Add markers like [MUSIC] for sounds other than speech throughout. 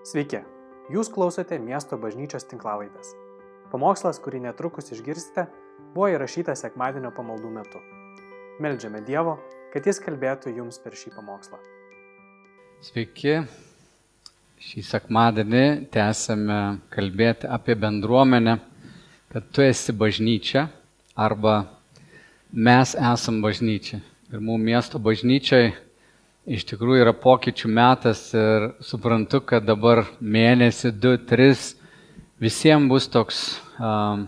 Sveiki, jūs klausote miesto bažnyčios tinklavaitės. Pamokslas, kurį netrukus išgirsite, buvo įrašytas sekmadienio pamaldų metu. Meldžiame Dievo, kad Jis kalbėtų jums per šį pamokslą. Sveiki, šį sekmadienį tęsėme kalbėti apie bendruomenę, kad tu esi bažnyčia arba mes esam bažnyčia. Ir mūsų miesto bažnyčiai iš tikrųjų yra pokyčių metas ir suprantu, kad dabar mėnesį, du, tris visiems bus toks um,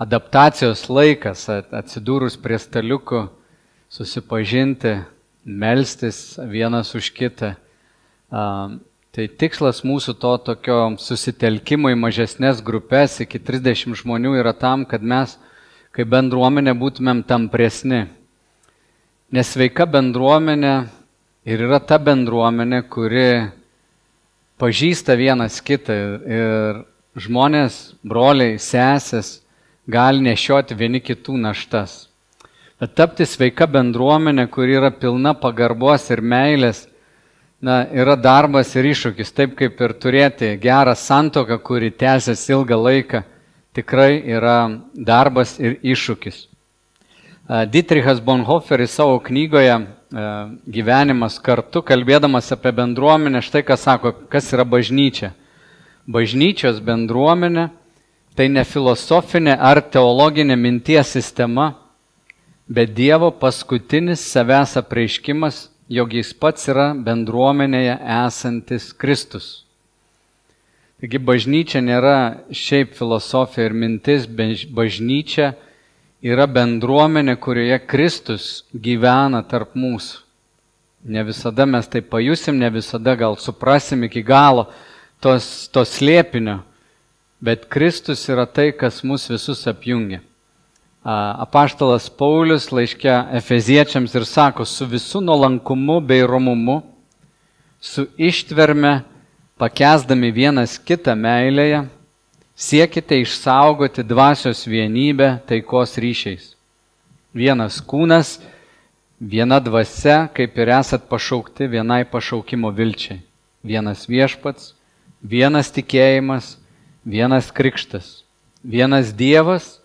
adaptacijos laikas, atsidūrus prie staliukų, susipažinti, melstis vienas už kitą. Um, tai tikslas mūsų to tokio susitelkimo į mažesnės grupės iki 30 žmonių yra tam, kad mes kaip bendruomenė būtumėm tampresni. Nes sveika bendruomenė ir yra ta bendruomenė, kuri pažįsta vienas kitą ir žmonės, broliai, sesės gali nešioti vieni kitų naštas. Bet tapti sveika bendruomenė, kuri yra pilna pagarbos ir meilės, na, yra darbas ir iššūkis, taip kaip ir turėti gerą santoką, kuri tęsiasi ilgą laiką, tikrai yra darbas ir iššūkis. Dietrichas Bonhoferis savo knygoje gyvenimas kartu, kalbėdamas apie bendruomenę, štai ką sako, kas yra bažnyčia. Bažnyčios bendruomenė tai ne filosofinė ar teologinė minties sistema, bet Dievo paskutinis savęs apreiškimas, jog jis pats yra bendruomenėje esantis Kristus. Taigi bažnyčia nėra šiaip filosofija ir mintis, bažnyčia yra bendruomenė, kurioje Kristus gyvena tarp mūsų. Ne visada mes tai pajusim, ne visada gal suprasim iki galo tos, tos slėpinio, bet Kristus yra tai, kas mus visus apjungia. Apaštalas Paulius laiškė Efeziečiams ir sako, su visų nuolankumu bei romumu, su ištverme, pakesdami vienas kitą meilėje, Siekite išsaugoti dvasios vienybę taikos ryšiais. Vienas kūnas, viena dvasia, kaip ir esat pašaukti vienai pašaukimo vilčiai. Vienas viešpats, vienas tikėjimas, vienas krikštas, vienas Dievas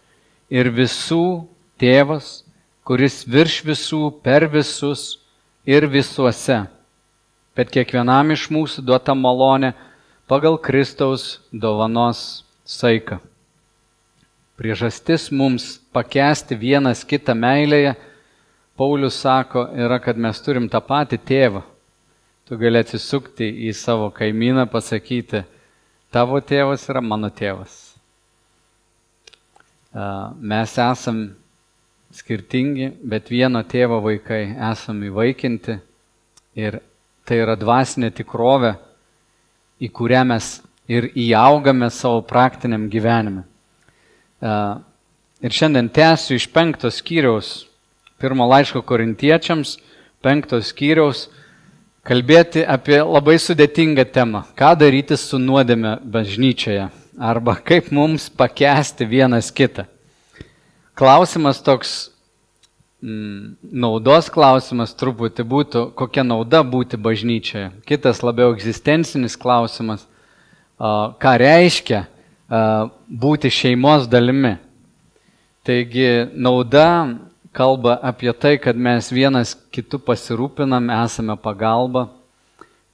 ir visų tėvas, kuris virš visų, per visus ir visuose. Bet kiekvienam iš mūsų duota malonė pagal Kristaus dovanos saiką. Priežastis mums pakesti vienas kitą meilėje, Paulius sako, yra, kad mes turim tą patį tėvą. Tu gali atsisukti į savo kaimyną, pasakyti, tavo tėvas yra mano tėvas. Mes esam skirtingi, bet vieno tėvo vaikai esam įvaikinti ir tai yra dvasinė tikrovė, į kurią mes ir įaugame savo praktiniam gyvenime. Ir šiandien tęsiu iš penktos skyriaus, pirmo laiško korintiečiams, penktos skyriaus, kalbėti apie labai sudėtingą temą. Ką daryti su nuodėme bažnyčioje? Arba kaip mums pakesti vienas kitą. Klausimas toks, mm, naudos klausimas truputį būtų, kokia nauda būti bažnyčioje. Kitas labiau egzistencinis klausimas, ką reiškia būti šeimos dalimi. Taigi nauda kalba apie tai, kad mes vienas kitų pasirūpinam, esame pagalba.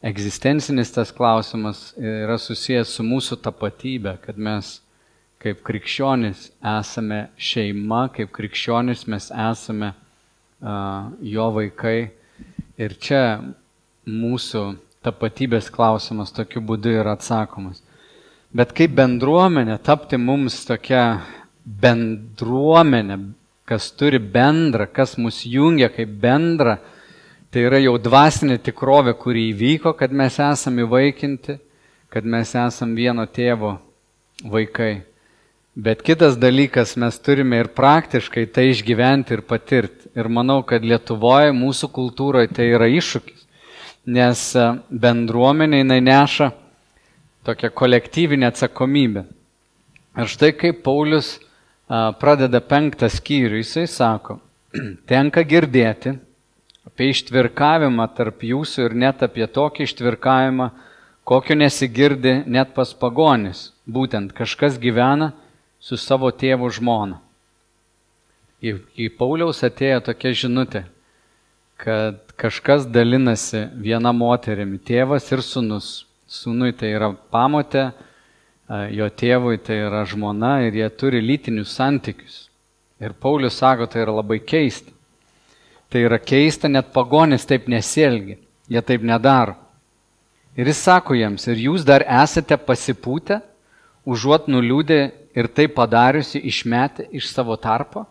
Egzistencinis tas klausimas yra susijęs su mūsų tapatybė, kad mes kaip krikščionis esame šeima, kaip krikščionis mes esame uh, jo vaikai. Ir čia mūsų tapatybės klausimas tokiu būdu yra atsakomas. Bet kaip bendruomenė, tapti mums tokia bendruomenė, kas turi bendrą, kas mus jungia kaip bendrą, tai yra jau dvasinė tikrovė, kuri įvyko, kad mes esame įvaikinti, kad mes esame vieno tėvo vaikai. Bet kitas dalykas, mes turime ir praktiškai tai išgyventi ir patirti. Ir manau, kad Lietuvoje, mūsų kultūroje tai yra iššūkis nes e, bendruomenė jinai neša tokią kolektyvinę atsakomybę. Ir štai kaip Paulius e, pradeda penktą skyrių, jisai sako, [CLEARS THROAT] tenka girdėti apie ištvirkavimą tarp jūsų ir net apie tokį ištvirkavimą, kokio nesigirdi net pas pagonis. Būtent kažkas gyvena su savo tėvu žmona. Į, į Pauliaus atėjo tokia žinutė, kad kažkas dalinasi viena moterimi, tėvas ir sunus. Sūnui tai yra pamotė, jo tėvui tai yra žmona ir jie turi lytinius santykius. Ir Paulius sako, tai yra labai keista. Tai yra keista, net pagonis taip nesielgia, jie taip nedaro. Ir jis sako jiems, ir jūs dar esate pasipūtę, užuot nuliūdę ir tai padariusi išmetę iš savo tarpo?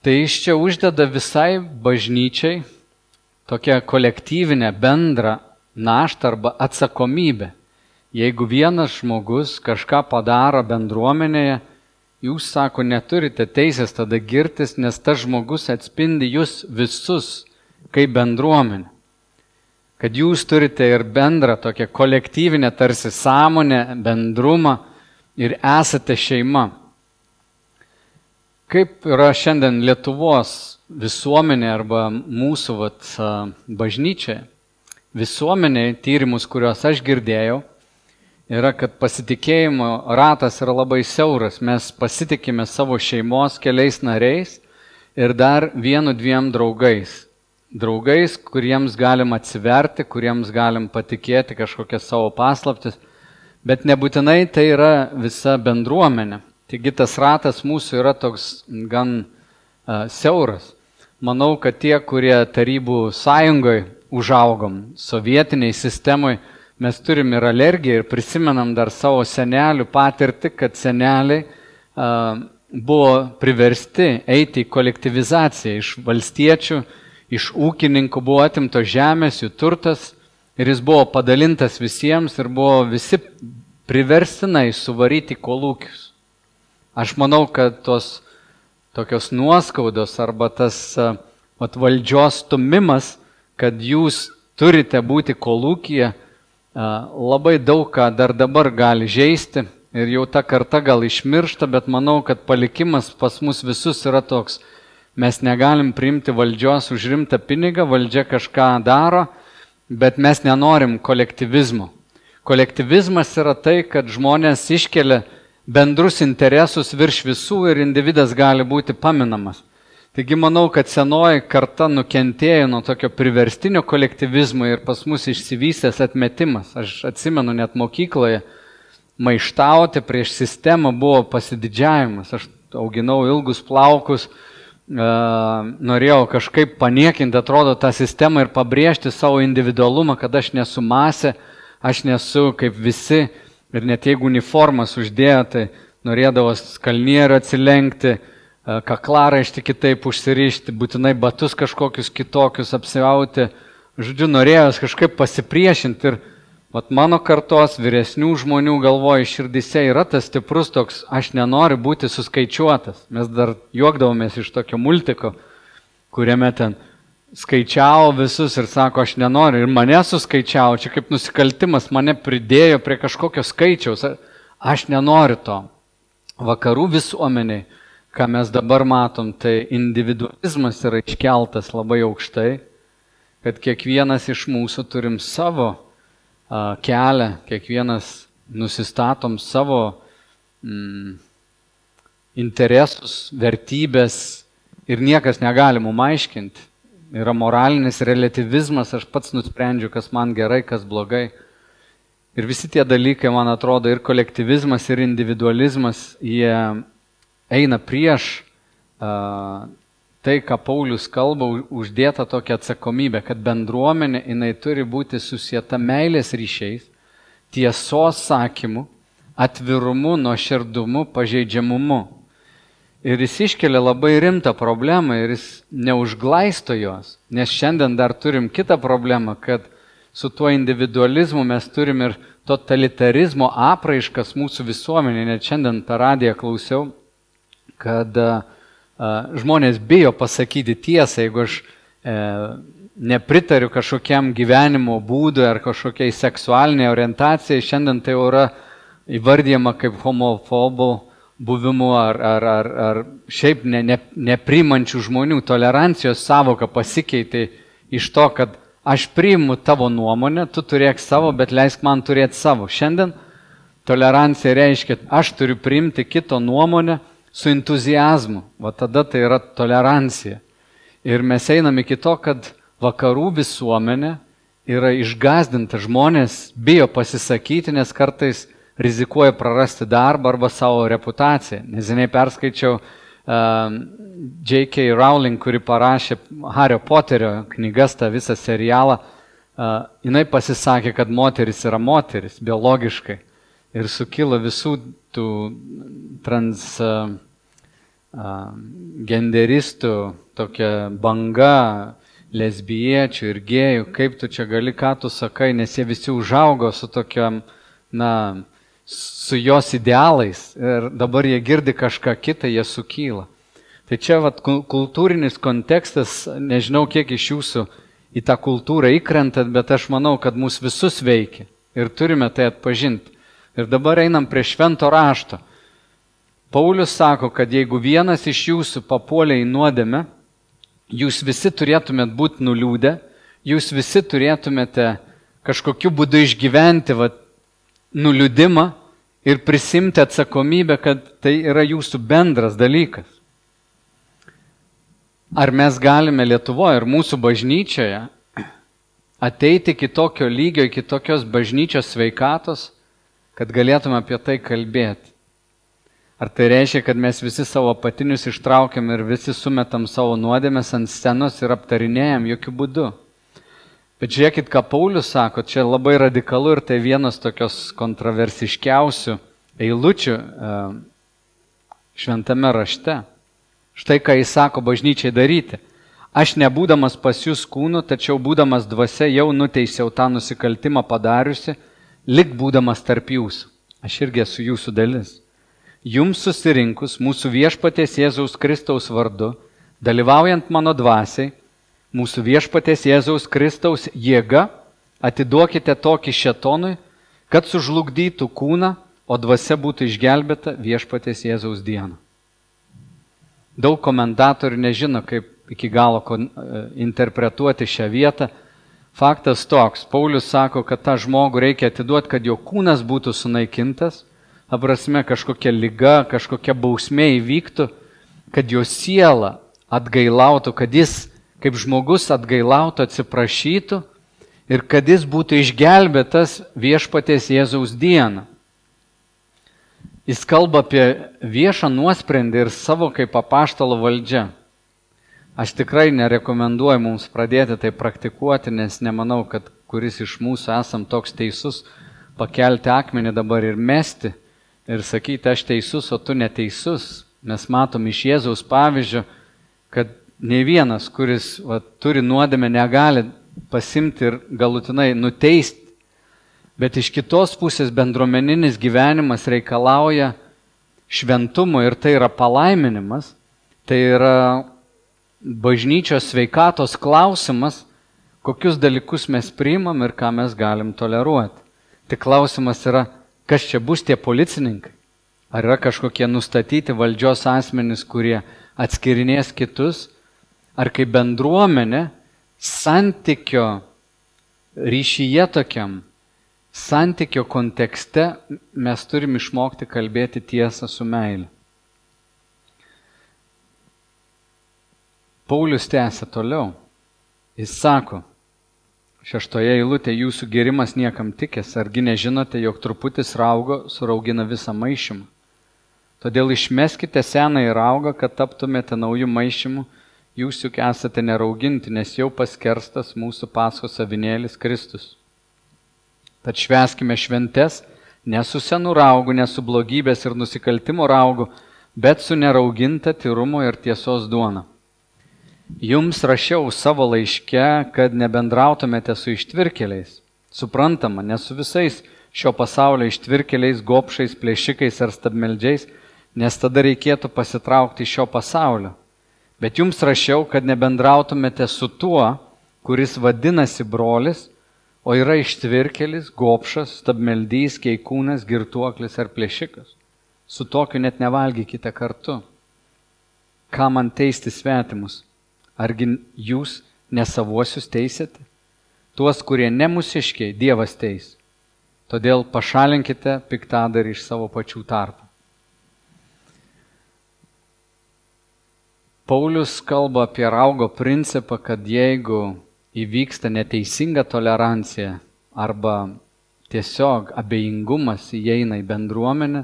Tai iš čia uždeda visai bažnyčiai tokią kolektyvinę bendrą naštą arba atsakomybę. Jeigu vienas žmogus kažką padaro bendruomenėje, jūs, sako, neturite teisės tada girtis, nes tas žmogus atspindi jūs visus kaip bendruomenė. Kad jūs turite ir bendrą tokią kolektyvinę tarsi sąmonę, bendrumą ir esate šeima. Kaip yra šiandien Lietuvos visuomenė arba mūsų vat, bažnyčia? Visuomenė, tyrimus, kuriuos aš girdėjau, yra, kad pasitikėjimo ratas yra labai siauras. Mes pasitikime savo šeimos keliais nariais ir dar vienu dviem draugais. Draugais, kuriems galim atsiverti, kuriems galim patikėti kažkokias savo paslaptis, bet nebūtinai tai yra visa bendruomenė. Taigi tas ratas mūsų yra toks gan uh, siauras. Manau, kad tie, kurie tarybų sąjungoje užaugom, sovietiniai sistemai, mes turim ir alergiją ir prisimenam dar savo senelių patirtį, kad seneliai uh, buvo priversti eiti į kolektivizaciją iš valstiečių, iš ūkininkų buvo atimtos žemės, jų turtas ir jis buvo padalintas visiems ir buvo visi priverstinai suvaryti kolūkius. Aš manau, kad tos tokios nuoskaudos arba tas vat, valdžios stumimas, kad jūs turite būti kolūkyje, labai daug ką dar dabar gali žaisti ir jau ta karta gal išmiršta, bet manau, kad palikimas pas mus visus yra toks. Mes negalim priimti valdžios už rimtą pinigą, valdžia kažką daro, bet mes nenorim kolektivizmo. Kolektivizmas yra tai, kad žmonės iškelia bendrus interesus virš visų ir individas gali būti paminamas. Taigi manau, kad senoji karta nukentėjo nuo tokio priverstinio kolektivizmo ir pas mus išsivystęs atmetimas. Aš atsimenu net mokykloje, maištauti prieš sistemą buvo pasididžiavimas. Aš auginau ilgus plaukus, norėjau kažkaip paniekinti, atrodo, tą sistemą ir pabrėžti savo individualumą, kad aš nesu masė, aš nesu kaip visi Ir net jeigu uniformas uždėjo, tai norėdavo kalnierą atsilenkti, kaklaraištį kitaip užsirišti, būtinai batus kažkokius kitokius apsiauti. Žodžiu, norėjęs kažkaip pasipriešinti ir vat, mano kartos vyresnių žmonių galvoja širdise yra tas stiprus toks, aš nenoriu būti suskaičiuotas. Mes dar juokdavomės iš tokio multiko, kuriame ten skaičiavo visus ir sako, aš nenoriu. Ir mane suskaičiavo, čia kaip nusikaltimas, mane pridėjo prie kažkokio skaičiaus. Aš nenoriu to. Vakarų visuomeniai, ką mes dabar matom, tai individualizmas yra iškeltas labai aukštai, kad kiekvienas iš mūsų turim savo uh, kelią, kiekvienas nusistatom savo mm, interesus, vertybės ir niekas negali mum aiškinti yra moralinis relativizmas, aš pats nusprendžiu, kas man gerai, kas blogai. Ir visi tie dalykai, man atrodo, ir kolektivizmas, ir individualizmas, jie eina prieš uh, tai, ką Paulius kalba, uždėta tokia atsakomybė, kad bendruomenė jinai turi būti susieta meilės ryšiais, tiesos sakymu, atvirumu, nuoširdumu, pažeidžiamumu. Ir jis iškelia labai rimtą problemą ir jis neužglaisto jos, nes šiandien dar turim kitą problemą, kad su tuo individualizmu mes turim ir totalitarizmo apraiškas mūsų visuomenė. Net šiandien per radiją klausiau, kad a, žmonės bijo pasakyti tiesą, jeigu aš e, nepritariu kažkokiam gyvenimo būdui ar kažkokiai seksualiniai orientacijai, šiandien tai jau yra įvardyjama kaip homofobų buvimu ar, ar, ar, ar šiaip ne, ne, neprimančių žmonių tolerancijos savoka pasikeitė iš to, kad Aš priimu tavo nuomonę, tu turėk savo, bet leisk man turėti savo. Šiandien tolerancija reiškia, aš turiu priimti kito nuomonę su entuzijazmu. Va tada tai yra tolerancija. Ir mes einame iki to, kad vakarų visuomenė yra išgazdinta, žmonės bijo pasisakyti, nes kartais rizikuoja prarasti darbą arba savo reputaciją. Neseniai perskaičiau uh, J.K. Rowling, kuri parašė Hario Poterio knygas, tą visą serialą, uh, jinai pasisakė, kad moteris yra moteris biologiškai. Ir sukilo visų tų transgenderistų uh, tokia banga lesbiečių ir gėjų, kaip tu čia gali, ką tu sakai, nes jie visi užaugo su tokiam, na, su jos idealais ir dabar jie girdi kažką kitą, jie sukyla. Tai čia vat, kultūrinis kontekstas, nežinau kiek iš jūsų į tą kultūrą įkrentat, bet aš manau, kad mus visus veikia ir turime tai atpažinti. Ir dabar einam prie švento rašto. Paulius sako, kad jeigu vienas iš jūsų papuolė į nuodėmę, jūs visi turėtumėt būti nuliūdę, jūs visi turėtumėte kažkokiu būdu išgyventi va, nuliūdimą ir prisimti atsakomybę, kad tai yra jūsų bendras dalykas. Ar mes galime Lietuvoje ir mūsų bažnyčioje ateiti iki tokio lygio, iki tokios bažnyčios sveikatos, kad galėtume apie tai kalbėti? Ar tai reiškia, kad mes visi savo patinius ištraukiam ir visi sumetam savo nuodėmės ant scenos ir aptarinėjam jokių būdų? Bet žiūrėkit, ką Paulius sako, čia labai radikalu ir tai vienas tokios kontroversiškiausių eilučių e, šventame rašte. Štai ką jis sako bažnyčiai daryti. Aš nebūdamas pas jūs kūnu, tačiau būdamas dvasia jau nuteisiau tą nusikaltimą padariusi, lik būdamas tarp jūsų. Aš irgi esu jūsų dalis jums susirinkus mūsų viešpaties Jėzaus Kristaus vardu, dalyvaujant mano dvasiai, mūsų viešpaties Jėzaus Kristaus jėga, atiduokite tokį šetonui, kad sužlugdytų kūną, o dvasia būtų išgelbėta viešpaties Jėzaus dieną. Daug komentatorių nežino, kaip iki galo e, interpretuoti šią vietą. Faktas toks, Paulius sako, kad tą žmogų reikia atiduoti, kad jo kūnas būtų sunaikintas, aprasme kažkokia lyga, kažkokia bausmė įvyktų, kad jo siela atgailautų, kad jis kaip žmogus atgailautų, atsiprašytų ir kad jis būtų išgelbėtas viešpaties Jėzaus dieną. Jis kalba apie viešą nuosprendį ir savo kaip apaštalo valdžia. Aš tikrai nerekomenduoju mums pradėti tai praktikuoti, nes nemanau, kad kuris iš mūsų esam toks teisus pakelti akmenį dabar ir mesti ir sakyti, aš teisus, o tu neteisus. Mes matom iš Jėzaus pavyzdžio, kad ne vienas, kuris va, turi nuodėmę, negali pasimti ir galutinai nuteisti. Bet iš kitos pusės bendruomeninis gyvenimas reikalauja šventumo ir tai yra palaiminimas, tai yra bažnyčios sveikatos klausimas, kokius dalykus mes priimam ir ką mes galim toleruoti. Tik klausimas yra, Kas čia bus tie policininkai? Ar yra kažkokie nustatyti valdžios asmenys, kurie atskirinės kitus? Ar kaip bendruomenė santykio ryšyje tokiam, santykio kontekste mes turim išmokti kalbėti tiesą su meile. Paulius tęsia toliau. Jis sako, Šeštoje eilutė jūsų gerimas niekam tikės, argi nežinote, jog truputis raugo suraugina visą maišymą. Todėl išmeskite senąjį raugą, kad taptumėte naujų maišymų, jūs juk esate nerauginti, nes jau paskerstas mūsų paskos savinėlis Kristus. Tad šveskime šventes, ne su senu raugu, ne su blogybės ir nusikaltimo raugu, bet su nerauginta tyrumo ir tiesos duona Jums rašiau savo laiške, kad nebendrautumėte su ištvirkeliais. Suprantama, ne su visais šio pasaulio ištvirkeliais, gopšais, plėšikais ar stabmeldžiais, nes tada reikėtų pasitraukti iš šio pasaulio. Bet jums rašiau, kad nebendrautumėte su tuo, kuris vadinasi brolis, o yra ištvirkelis, gopšas, stabmeldys, keikūnas, girtuoklis ar plėšikas. Su tokiu net nevalgykite kartu. Ką man teisti svetimus? Argi jūs nesavuosius teisėte? tuos, kurie nemusiškiai, Dievas teis. Todėl pašalinkite piktadarį iš savo pačių tarpų. Paulius kalba apie raugo principą, kad jeigu įvyksta neteisinga tolerancija arba tiesiog abejingumas įeina į bendruomenę,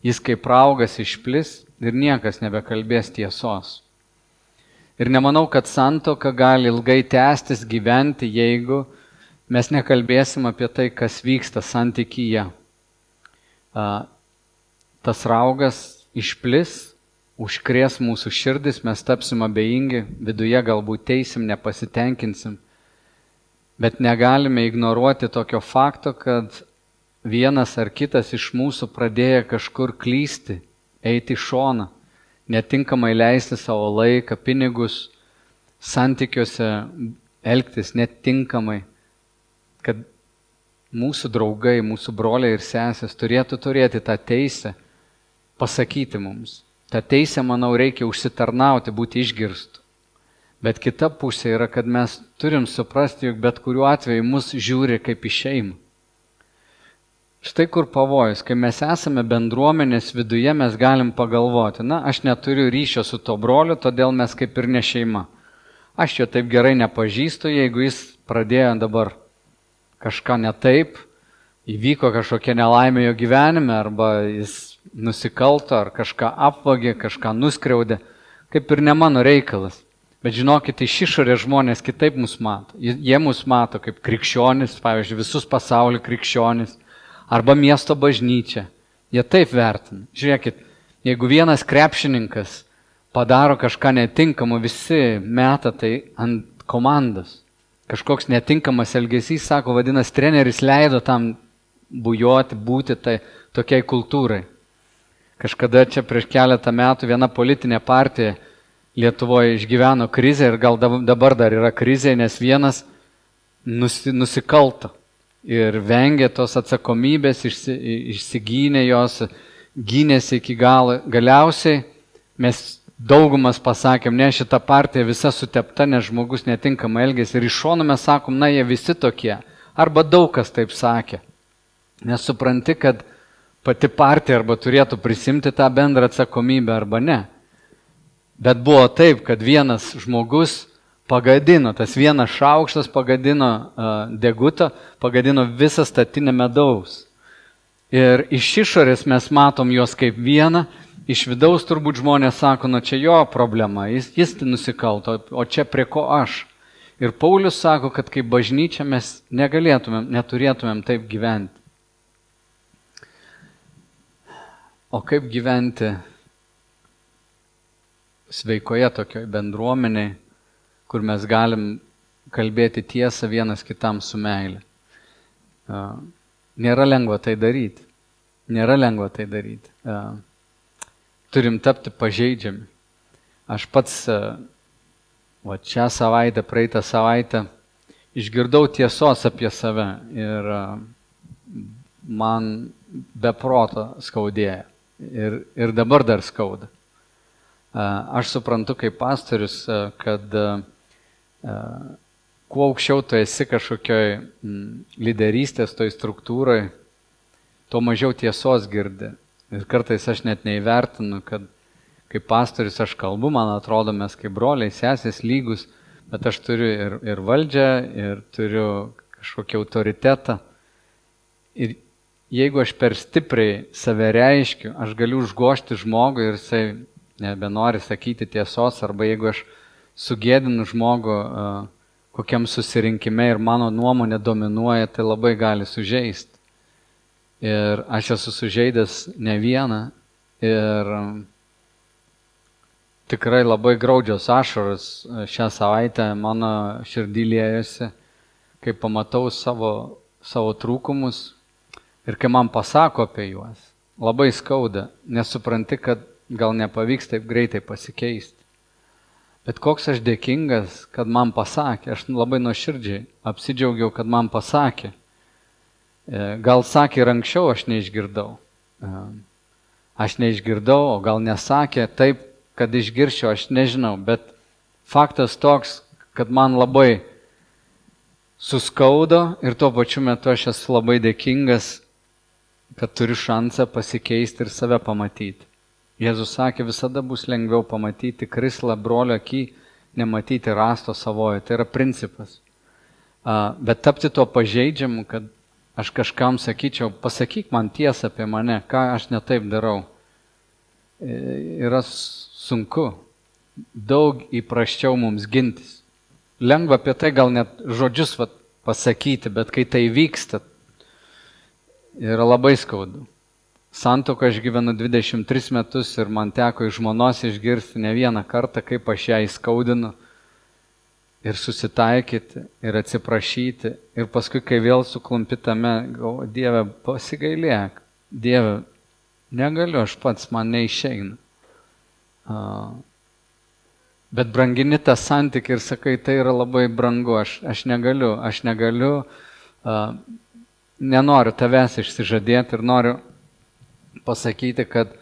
jis kaip raugas išplis ir niekas nebekalbės tiesos. Ir nemanau, kad santoka gali ilgai tęstis gyventi, jeigu mes nekalbėsim apie tai, kas vyksta santykyje. Tas raugas išplis, užkrės mūsų širdis, mes tapsim abejingi, viduje galbūt teisim, nepasitenkinsim. Bet negalime ignoruoti tokio fakto, kad vienas ar kitas iš mūsų pradėjo kažkur klysti, eiti į šoną, netinkamai leisti savo laiką, pinigus, santykiuose elgtis netinkamai, kad mūsų draugai, mūsų broliai ir sesės turėtų turėti tą teisę pasakyti mums. Ta teisė, manau, reikia užsitarnauti, būti išgirstų. Bet kita pusė yra, kad mes turim suprasti, jog bet kuriuo atveju mus žiūri kaip į šeimą. Štai kur pavojus, kai mes esame bendruomenės viduje, mes galim pagalvoti, na, aš neturiu ryšio su to broliu, todėl mes kaip ir ne šeima. Aš jo taip gerai nepažįstu, jeigu jis pradėjo dabar kažką ne taip, įvyko kažkokia nelaimė jo gyvenime, arba jis nusikalto, ar kažką apvagė, kažką nuskriaudė, kaip ir ne mano reikalas. Bet žinokite, iš išorės žmonės kitaip mus mato. Jie mus mato kaip krikščionis, pavyzdžiui, visus pasaulio krikščionis, arba miesto bažnyčia. Jie taip vertina. Žiūrėkit, jeigu vienas krepšininkas padaro kažką netinkamo, visi meta tai ant komandos. Kažkoks netinkamas elgesys, sako, vadinasi, treneris leido tam bujoti, būti tai tokiai kultūrai. Kažkada čia prieš keletą metų viena politinė partija Lietuvoje išgyveno krizę ir gal dabar dar yra krizė, nes vienas nusi, nusikalto ir vengė tos atsakomybės, išsi, išsigynė jos, gynėsi iki galo. Galiausiai mes daugumas pasakėm, ne šita partija visa sutepta, nes žmogus netinkamai elgėsi ir iš šono mes sakom, na jie visi tokie. Arba daug kas taip sakė. Nes supranti, kad pati partija arba turėtų prisimti tą bendrą atsakomybę arba ne. Bet buvo taip, kad vienas žmogus pagadino, tas vienas šaukštas pagadino degutą, pagadino visą statinę medaus. Ir iš išorės mes matom juos kaip vieną, iš vidaus turbūt žmonės sako, na čia jo problema, jis, jis nusikalto, o čia prie ko aš. Ir Paulius sako, kad kaip bažnyčia mes negalėtumėm, neturėtumėm taip gyventi. O kaip gyventi sveikoje tokioj bendruomeniai, kur mes galim kalbėti tiesą vienas kitam su meile. Nėra lengva tai daryti. Nėra lengva tai daryti. Turim tapti pažeidžiami. Aš pats, va šią savaitę, praeitą savaitę, išgirdau tiesos apie save ir man beproto skaudėjo. Ir, ir dabar dar skauda. Aš suprantu kaip pastorius, kad kuo aukščiau tu esi kažkokioj lyderystės toj struktūrai, tuo mažiau tiesos girdi. Ir kartais aš net neįvertinu, kad kaip pastorius aš kalbu, man atrodo, mes kaip broliai, sesės lygus, bet aš turiu ir, ir valdžią, ir turiu kažkokį autoritetą. Ir jeigu aš per stipriai save reiškiu, aš galiu užgošti žmogų ir jisai nebenori sakyti tiesos, arba jeigu aš sugėdinu žmogų kokiam susirinkime ir mano nuomonė dominuoja, tai labai gali sužeisti. Ir aš esu sužeidęs ne vieną ir tikrai labai graudžios ašaros šią savaitę mano širdį lėjosi, kai pamatau savo, savo trūkumus, Ir kai man pasako apie juos, labai skauda, nesupranti, kad gal nepavyks taip greitai pasikeisti. Bet koks aš dėkingas, kad man pasakė, aš labai nuoširdžiai apsidžiaugiau, kad man pasakė. E, gal sakė ir anksčiau, aš neišgirdau. E, aš neišgirdau, o gal nesakė taip, kad išgirščiau, aš nežinau, bet faktas toks, kad man labai suskaudo ir tuo pačiu metu aš esu labai dėkingas, kad turiu šansą pasikeisti ir save pamatyti. Jėzus sakė, visada bus lengviau pamatyti krislą brolio akį, nematyti rasto savoje. Tai yra principas. Bet tapti tuo pažeidžiamu, kad aš kažkam sakyčiau, pasakyk man tiesą apie mane, ką aš netaip darau, e, yra sunku. Daug įprasčiau mums gintis lengva apie tai gal net žodžius vat, pasakyti, bet kai tai vyksta, yra labai skaudu. Santoką aš gyvenu 23 metus ir man teko iš žmonos išgirsti ne vieną kartą, kaip aš ją įskaudinu ir susitaikyti ir atsiprašyti. Ir paskui, kai vėl suklumpitame, galvo, Dieve, pasigailėk, Dieve, negaliu, aš pats man neišeina. Bet brangini tą santykį ir sakai, tai yra labai brangu, aš, aš negaliu, aš negaliu, uh, nenoriu tavęs išsižadėti ir noriu pasakyti, kad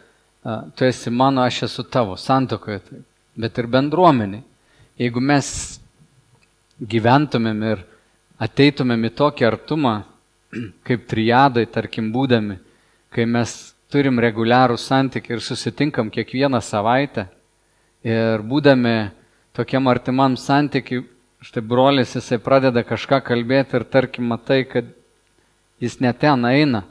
tu esi mano, aš esu tavo santokoje, tai, bet ir bendruomeniai. Jeigu mes gyventumėm ir ateitumėm į tokį artumą, [CLEARS THROAT] kaip triadai, tarkim, būdami, kai mes turim reguliarų santykį ir susitinkam kiekvieną savaitę, Ir būdami tokiam artimam santykiui, štai brolis jisai pradeda kažką kalbėti ir tarkim matai, kad jis net ten eina.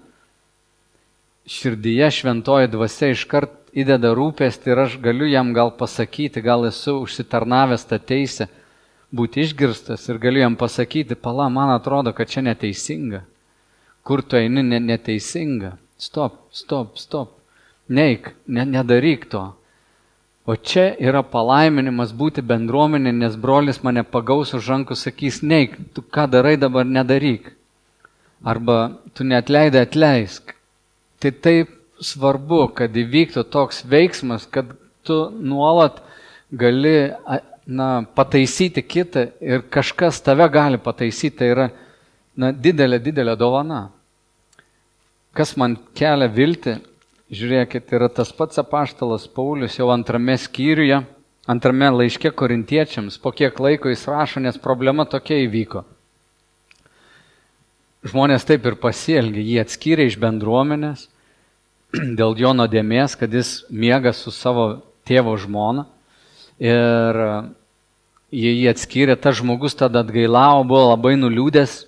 Širdyje šventoji dvasia iškart įdeda rūpestį ir aš galiu jam gal pasakyti, gal esu užsitarnavęs tą teisę būti išgirstas ir galiu jam pasakyti, pala, man atrodo, kad čia neteisinga. Kur tu eini neteisinga? Stop, stop, stop. Neik, ne, nedaryk to. O čia yra palaiminimas būti bendruomenė, nes brolis mane pagaus už rankų, sakys, neik, tu ką darai dabar nedaryk. Arba tu netleidai atleisk. Tai taip svarbu, kad įvyktų toks veiksmas, kad tu nuolat gali na, pataisyti kitą ir kažkas tave gali pataisyti. Tai yra na, didelė, didelė dovana. Kas man kelia vilti, Žiūrėkit, yra tas pats apaštalas Paulius jau antrame skyriuje, antrame laiške korintiečiams, po kiek laiko jis rašo, nes problema tokia įvyko. Žmonės taip ir pasielgė, jį atskyrė iš bendruomenės [CLEARS THROAT] dėl jo nuodėmės, kad jis miega su savo tėvo žmona. Ir jie jį atskyrė, tas žmogus tada atgailavo, buvo labai nuliūdęs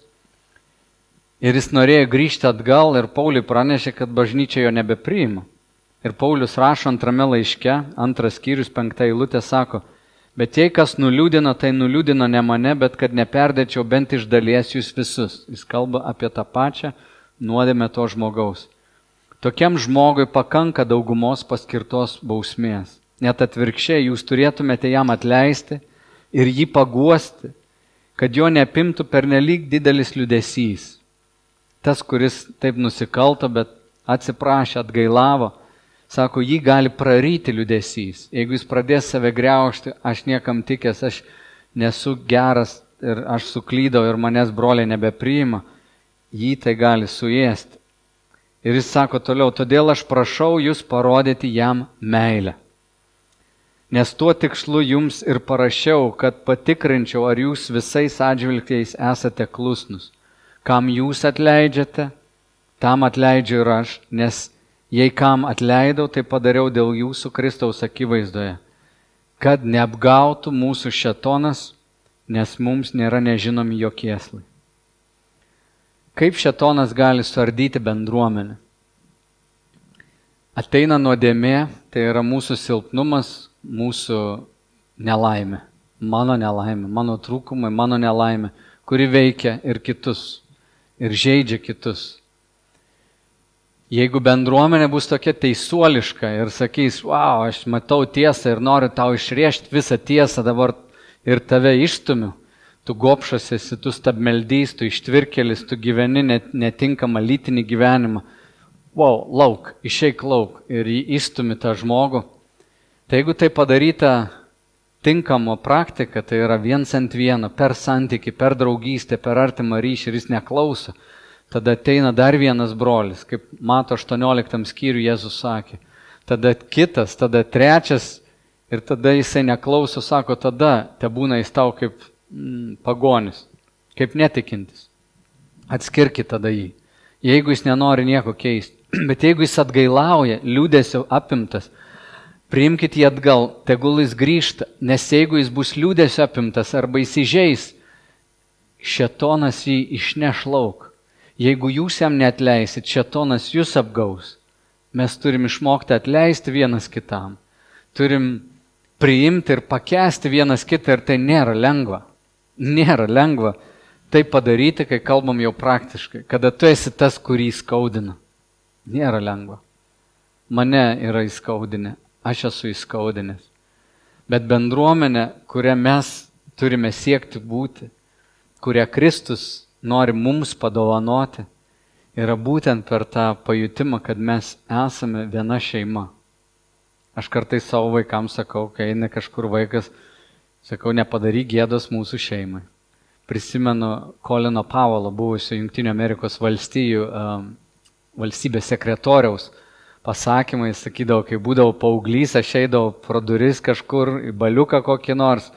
Ir jis norėjo grįžti atgal ir Pauliui pranešė, kad bažnyčia jo nebepriima. Ir Paulius rašo antrame laiške, antras skyrius, penktą eilutę sako, bet jei kas nuliūdino, tai nuliūdino ne mane, bet kad neperdėčiau bent iš dalies jūs visus. Jis kalba apie tą pačią nuodėmę to žmogaus. Tokiam žmogui pakanka daugumos paskirtos bausmės. Net atvirkščiai jūs turėtumėte jam atleisti ir jį paguosti, kad jo neapimtų pernelyg didelis liudesys tas, kuris taip nusikalto, bet atsiprašė, atgailavo, sako, jį gali praryti liudesys. Jeigu jis pradės save greušti, aš niekam tikęs, aš nesu geras ir aš suklydau ir manęs broliai nebepriima, jį tai gali suėsti. Ir jis sako toliau, todėl aš prašau jūs parodyti jam meilę. Nes tuo tikslu jums ir parašiau, kad patikrinčiau, ar jūs visais atžvilgiais esate klusnus. Kam jūs atleidžiate, tam atleidžiu ir aš, nes jei kam atleidau, tai padariau dėl jūsų Kristaus akivaizdoje, kad neapgautų mūsų šetonas, nes mums nėra nežinomi jokieslai. Kaip šetonas gali suardyti bendruomenę? Ateina nuodėmė, tai yra mūsų silpnumas, mūsų nelaimė, mano nelaimė, mano trūkumai, mano nelaimė, kuri veikia ir kitus ir žaidžia kitus. Jeigu bendruomenė bus tokia teisuoliška ir sakys, wow, aš matau tiesą ir noriu tau išriešti visą tiesą dabar ir tave išstumiu, tu gopšas esi, tu stabmeldys, tu ištvirkelis, tu gyveni net, netinkamą lytinį gyvenimą. Wow, lauk, išeik lauk ir įstumi tą žmogų. Tai jeigu tai padaryta tinkamo praktika, tai yra viens ant vieno, per santyki, per draugystę, per artimą ryšį ir jis neklauso, tada ateina dar vienas brolis, kaip mato 18 skyrių Jėzus sakė. Tada kitas, tada trečias ir tada jisai neklauso, sako, tada te būna jis tau kaip mm, pagonis. kaip netikintis. Atskirkite tada jį. Jeigu jis nenori nieko keisti. [CLEARS THROAT] Bet jeigu jis atgailauja, liūdėsio apimtas, priimkite jį atgal, tegul jis grįžta, nes jeigu jis bus liūdėsio apimtas arba įsižeis, šetonas jį išneš lauk. Jeigu jūs jam netleisit, šetonas jūs apgaus. Mes turim išmokti atleisti vienas kitam. Turim priimti ir pakęsti vienas kitą ir tai nėra lengva. Nėra lengva tai padaryti, kai kalbam jau praktiškai, kada tu esi tas, kurį skaudina. Nėra lengva. Mane yra įskaudinę, aš esu įskaudinęs. Bet bendruomenė, kurią mes turime siekti būti, kurią Kristus nori mums padovanoti, yra būtent per tą pajutimą, kad mes esame viena šeima. Aš kartais savo vaikams sakau, kai eina kažkur vaikas, sakau, nepadaryk gėdos mūsų šeimai. Prisimenu Kolino Pavalo, buvusio Junktinio Amerikos valstijų um, valstybės sekretoriaus pasakymai, sakydavo, kai būdavau paauglys, aš eidavau pro duris kažkur į baliuką kokį nors,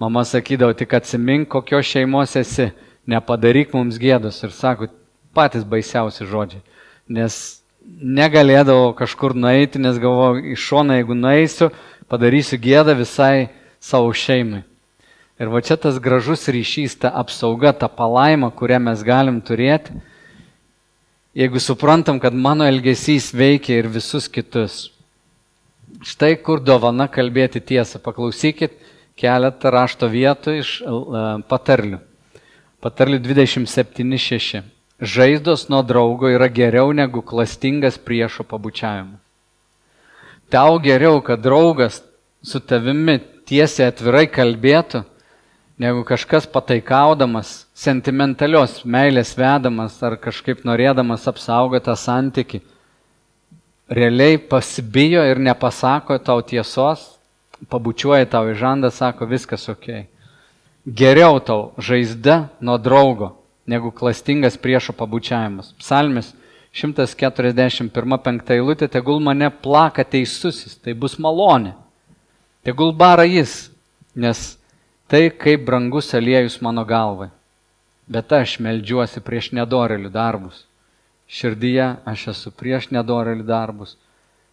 mama sakydavo, tik atsimink, kokios šeimos esi nepadaryk mums gėdos. Ir sako, patys baisiausi žodžiai. Nes negalėdavau kažkur nueiti, nes galvoju, iš šono, jeigu nueisiu, padarysiu gėdą visai savo šeimai. Ir va čia tas gražus ryšys, ta apsauga, ta palaima, kurią mes galim turėti, jeigu suprantam, kad mano elgesys veikia ir visus kitus. Štai kur dovana kalbėti tiesą. Paklausykit keletą rašto vietų iš patarlių. Patarlių 27.6. Žaizdos nuo draugo yra geriau negu klastingas priešo pabučiavimas. Tau geriau, kad draugas su tavimi tiesiai atvirai kalbėtų, negu kažkas pataikaudamas, sentimentalios meilės vedamas ar kažkaip norėdamas apsaugoti tą santyki, realiai pasibijo ir nepasako tau tiesos, pabučiuoja tau į žandą, sako viskas ok. Geriau tau žaizda nuo draugo, negu klastingas priešo pabučiavimas. Psalmis 141.5 eilutė, tegul mane plaka teisusis, tai bus malonė. Tegul bara jis, nes tai kaip brangus aliejus mano galvai. Bet aš melžiuosi prieš nedorelių darbus. Širdyje aš esu prieš nedorelių darbus,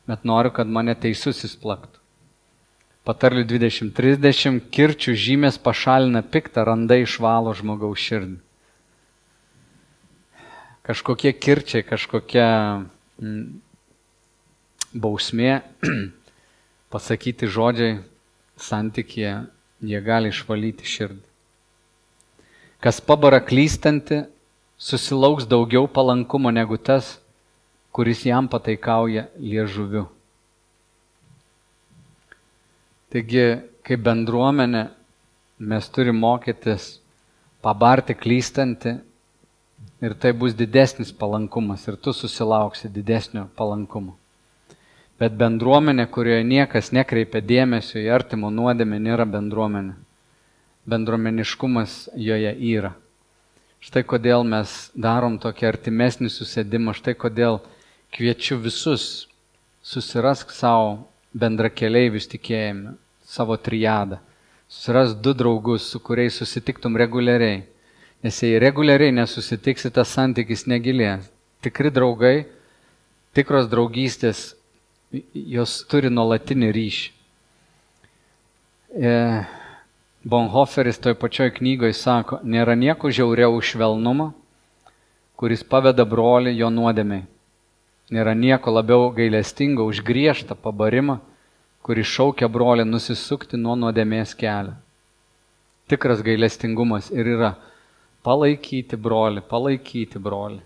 bet noriu, kad mane teisusis plaktų. Patarlių 20-30 kirčių žymės pašalina piktą, randai išvalo žmogaus širdį. Kažkokie kirčiai, kažkokia mm, bausmė, [CLEARS THROAT] pasakyti žodžiai santykėje, jie gali išvalyti širdį. Kas pabara klystanti, susilauks daugiau palankumo negu tas, kuris jam pataikauja liežuviu. Taigi, kaip bendruomenė, mes turime mokytis pabarti klystantį ir tai bus didesnis palankumas ir tu susilauksi didesnio palankumo. Bet bendruomenė, kurioje niekas nekreipia dėmesio į artimo nuodėmę, nėra bendruomenė. Bendruomeniškumas joje yra. Štai kodėl mes darom tokį artimesnį susėdimą, štai kodėl kviečiu visus susirask savo bendrakeliaivius tikėjime, savo triadą. Susiras du draugus, su kuriais susitiktum reguliariai. Nes jei reguliariai nesusitiksi, tas santykis negilės. Tikri draugai, tikros draugystės, jos turi nuolatinį ryšį. E, Bonhoferis toj pačioj knygoje sako, nėra nieko žiauriau už švelnumą, kuris paveda brolį jo nuodėmiai. Nėra nieko labiau gailestingo už griežtą pabarimą, kuris šaukia brolį nusisukti nuo nuodėmės kelio. Tikras gailestingumas ir yra palaikyti brolį, palaikyti brolį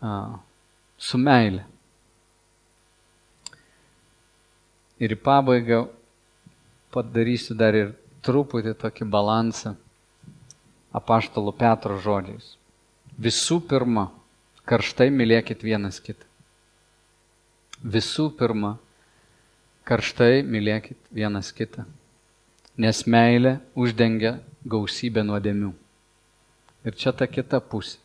a, su meilė. Ir į pabaigą padarysiu dar ir truputį tokį balansą apaštalo Petro žodžiais. Visų pirma, karštai mylėkit vienas kitą. Visų pirma, karštai mylėkit vienas kitą, nes meilė uždengia gausybę nuodėmių. Ir čia ta kita pusė.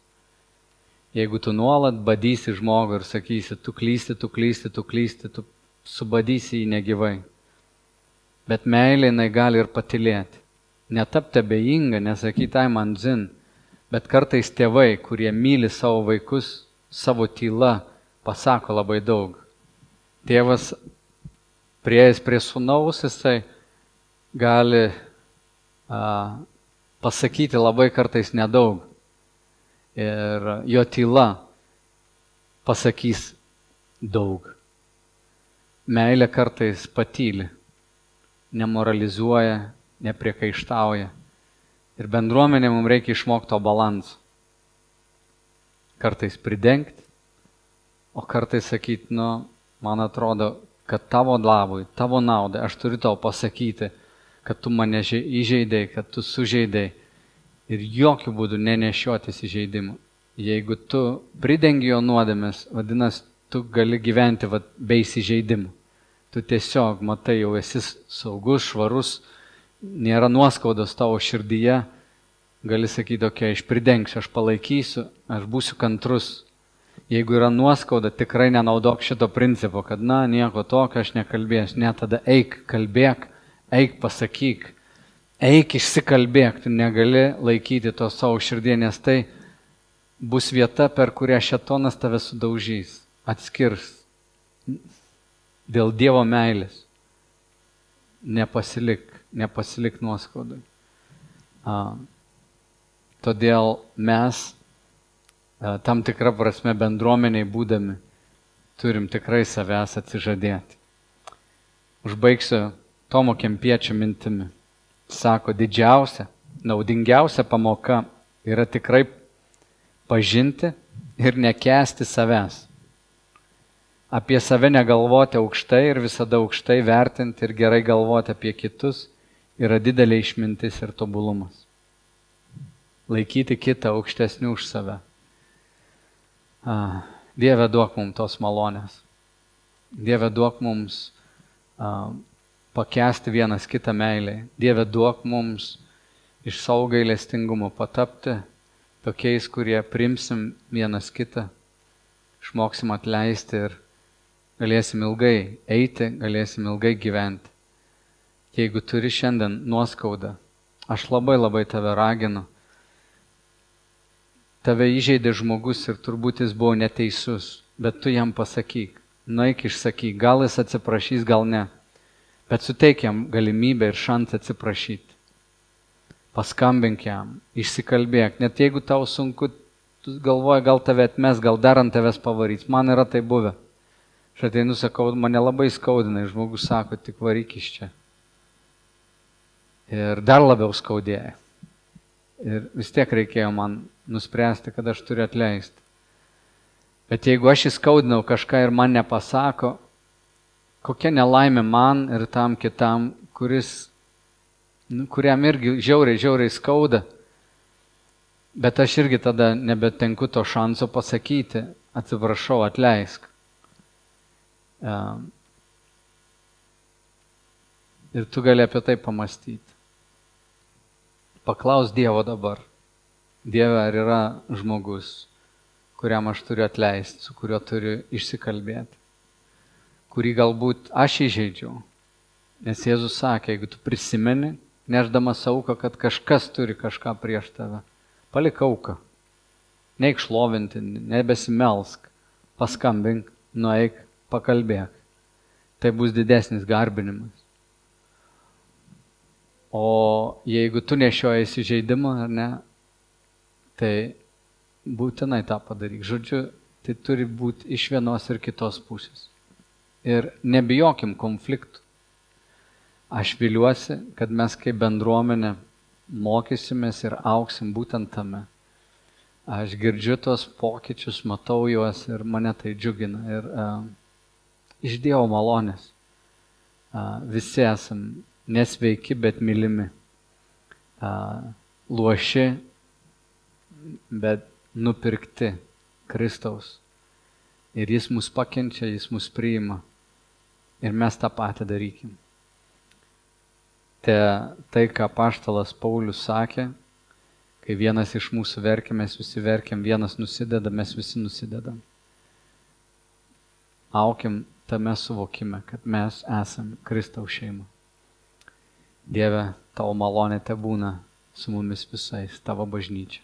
Jeigu tu nuolat badysi žmogų ir sakysi, tu klysti, tu klysti, tu klysti, tu subadysi jį negyvai. Bet meilė jinai gali ir patilėti. Netapti abejinga, nesakyti, ai man zin, Bet kartais tėvai, kurie myli savo vaikus, savo tyla pasako labai daug. Tėvas prieėjęs prie sunaus, jisai gali a, pasakyti labai kartais nedaug. Ir jo tyla pasakys daug. Meilė kartais patyli, nemoralizuoja, nepriekaištauja. Ir bendruomenė mums reikia išmokti to balansą. Kartais pridengti, o kartais sakyti, nu, man atrodo, kad tavo labui, tavo naudai aš turiu tau pasakyti, kad tu mane įžeidėjai, kad tu sužeidėjai. Ir jokių būdų nenešiotis įžeidimų. Jeigu tu pridengi jo nuodėmės, vadinasi, tu gali gyventi vat, be įsižeidimų. Tu tiesiog matai, jau esi saugus, švarus, nėra nuoskaudos tavo širdyje, gali sakyti, okei, okay, aš pridengsiu, aš palaikysiu, aš būsiu kantrus. Jeigu yra nuoskauda, tikrai nenaudok šito principo, kad, na, nieko tokio aš nekalbėsiu. Ne, tada eik, kalbėk, eik, pasakyk, eik, išsikalbėk, tu negali laikyti to savo širdie, nes tai bus vieta, per kurią šetonas tave sudaužys, atskirs dėl Dievo meilės. Nepasilik, nepasilik nuoskaudai. Todėl mes tam tikrą prasme bendruomeniai būdami turim tikrai savęs atsižadėti. Užbaigsiu Tomo Kempiečio mintimi. Sako, didžiausia, naudingiausia pamoka yra tikrai pažinti ir nekesti savęs apie save negalvoti aukštai ir visada aukštai vertinti ir gerai galvoti apie kitus yra didelė išmintis ir tobulumas. Laikyti kitą aukštesnių už save. Dieve duok mums tos malonės. Dieve duok mums a, pakesti vienas kitą meilę. Dieve duok mums iš savo gailestingumo patapti tokiais, kurie primsim vienas kitą, išmoksim atleisti ir galėsim ilgai eiti, galėsim ilgai gyventi. Jeigu turi šiandien nuoskaudą, aš labai labai tave raginu. Tave įžeidė žmogus ir turbūt jis buvo neteisus, bet tu jam pasakyk, nueik išsakyk, gal jis atsiprašys, gal ne, bet suteik jam galimybę ir šansą atsiprašyti. Paskambink jam, išsikalbėk, net jeigu tau sunku, tu galvoji, gal tave atmes, gal dar ant tavęs pavarys, man yra tai buvę. Aš ateinu, sakau, mane labai skaudina ir žmogus sako, tik varyk iš čia. Ir dar labiau skaudėjo. Ir vis tiek reikėjo man nuspręsti, kad aš turiu atleisti. Bet jeigu aš įskaudinau kažką ir man nepasako, kokia nelaimė man ir tam kitam, kuris, nu, kuriam irgi žiauriai, žiauriai skauda, bet aš irgi tada nebetenku to šanso pasakyti, atsiprašau, atleisk. Ir tu gali apie tai pamastyti. Paklaus Dievo dabar. Dieve, ar yra žmogus, kuriam aš turiu atleisti, su kuriuo turiu išsikalbėti, kurį galbūt aš įžeidžiau. Nes Jėzus sakė, jeigu tu prisimeni, neždamas auką, kad kažkas turi kažką prieš tave, palik auką. Neik šlovinti, nebesimelsk, paskambink, nueik, pakalbėk. Tai bus didesnis garbinimas. O jeigu tu nešioji įsižeidimą ar ne, tai būtinai tą padaryk. Žodžiu, tai turi būti iš vienos ir kitos pusės. Ir nebijokim konfliktų. Aš viliuosi, kad mes kaip bendruomenė mokysimės ir auksim būtent tame. Aš girdžiu tos pokyčius, matau juos ir mane tai džiugina. Ir, uh, iš Dievo malonės. Visi esam nesveiki, bet mylimi. Luoši, bet nupirkti Kristaus. Ir jis mus pakenčia, jis mus priima. Ir mes tą patį darykim. Te, tai, ką paštalas Paulius sakė, kai vienas iš mūsų verkia, mes visi verkiam, vienas nusideda, mes visi nusidedam. Aukim tame suvokime, kad mes esame Kristaus šeima. Dieve, tavo malonė te būna su mumis visais, tavo bažnyčia.